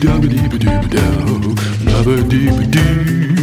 dee, dee, dabba dee, doo, dee, deep dee.